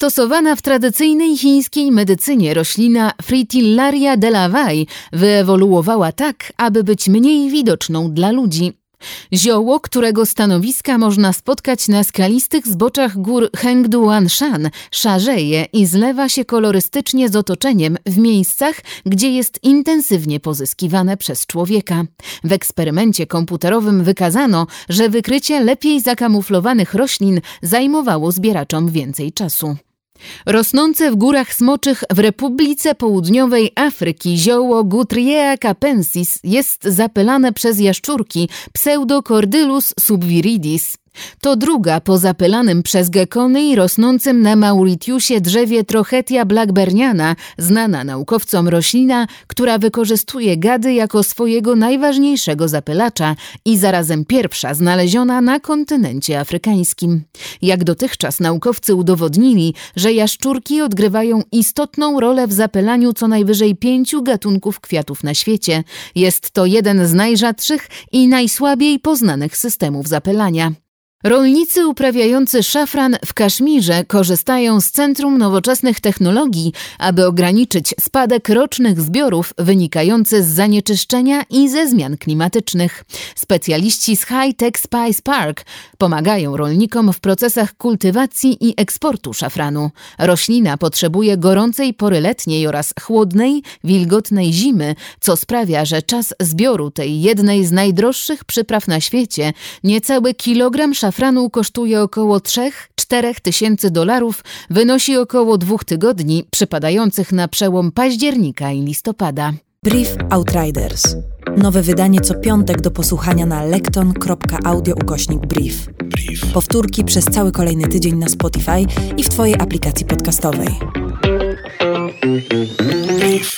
Stosowana w tradycyjnej chińskiej medycynie roślina Fritillaria delawai wyewoluowała tak, aby być mniej widoczną dla ludzi. Zioło, którego stanowiska można spotkać na skalistych zboczach gór Hengduanshan, szarzeje i zlewa się kolorystycznie z otoczeniem w miejscach, gdzie jest intensywnie pozyskiwane przez człowieka. W eksperymencie komputerowym wykazano, że wykrycie lepiej zakamuflowanych roślin zajmowało zbieraczom więcej czasu. Rosnące w górach smoczych w Republice Południowej Afryki zioło Gutriea capensis jest zapylane przez jaszczurki Pseudocordylus subviridis. To druga po zapylanym przez gekony i rosnącym na Mauritiusie drzewie Trochetia blackberniana, znana naukowcom roślina, która wykorzystuje gady jako swojego najważniejszego zapylacza i zarazem pierwsza znaleziona na kontynencie afrykańskim. Jak dotychczas naukowcy udowodnili, że jaszczurki odgrywają istotną rolę w zapylaniu co najwyżej pięciu gatunków kwiatów na świecie. Jest to jeden z najrzadszych i najsłabiej poznanych systemów zapylania. Rolnicy uprawiający szafran w Kaszmirze korzystają z Centrum Nowoczesnych Technologii, aby ograniczyć spadek rocznych zbiorów wynikający z zanieczyszczenia i ze zmian klimatycznych. Specjaliści z High Tech Spice Park pomagają rolnikom w procesach kultywacji i eksportu szafranu. Roślina potrzebuje gorącej pory letniej oraz chłodnej, wilgotnej zimy, co sprawia, że czas zbioru tej jednej z najdroższych przypraw na świecie, niecały kilogram szafranu szafranu kosztuje około 3-4 tysięcy dolarów, wynosi około dwóch tygodni, przypadających na przełom października i listopada. Brief Outriders. Nowe wydanie co piątek do posłuchania na lekton.audio ukośnik brief. brief. Powtórki przez cały kolejny tydzień na Spotify i w Twojej aplikacji podcastowej. Brief.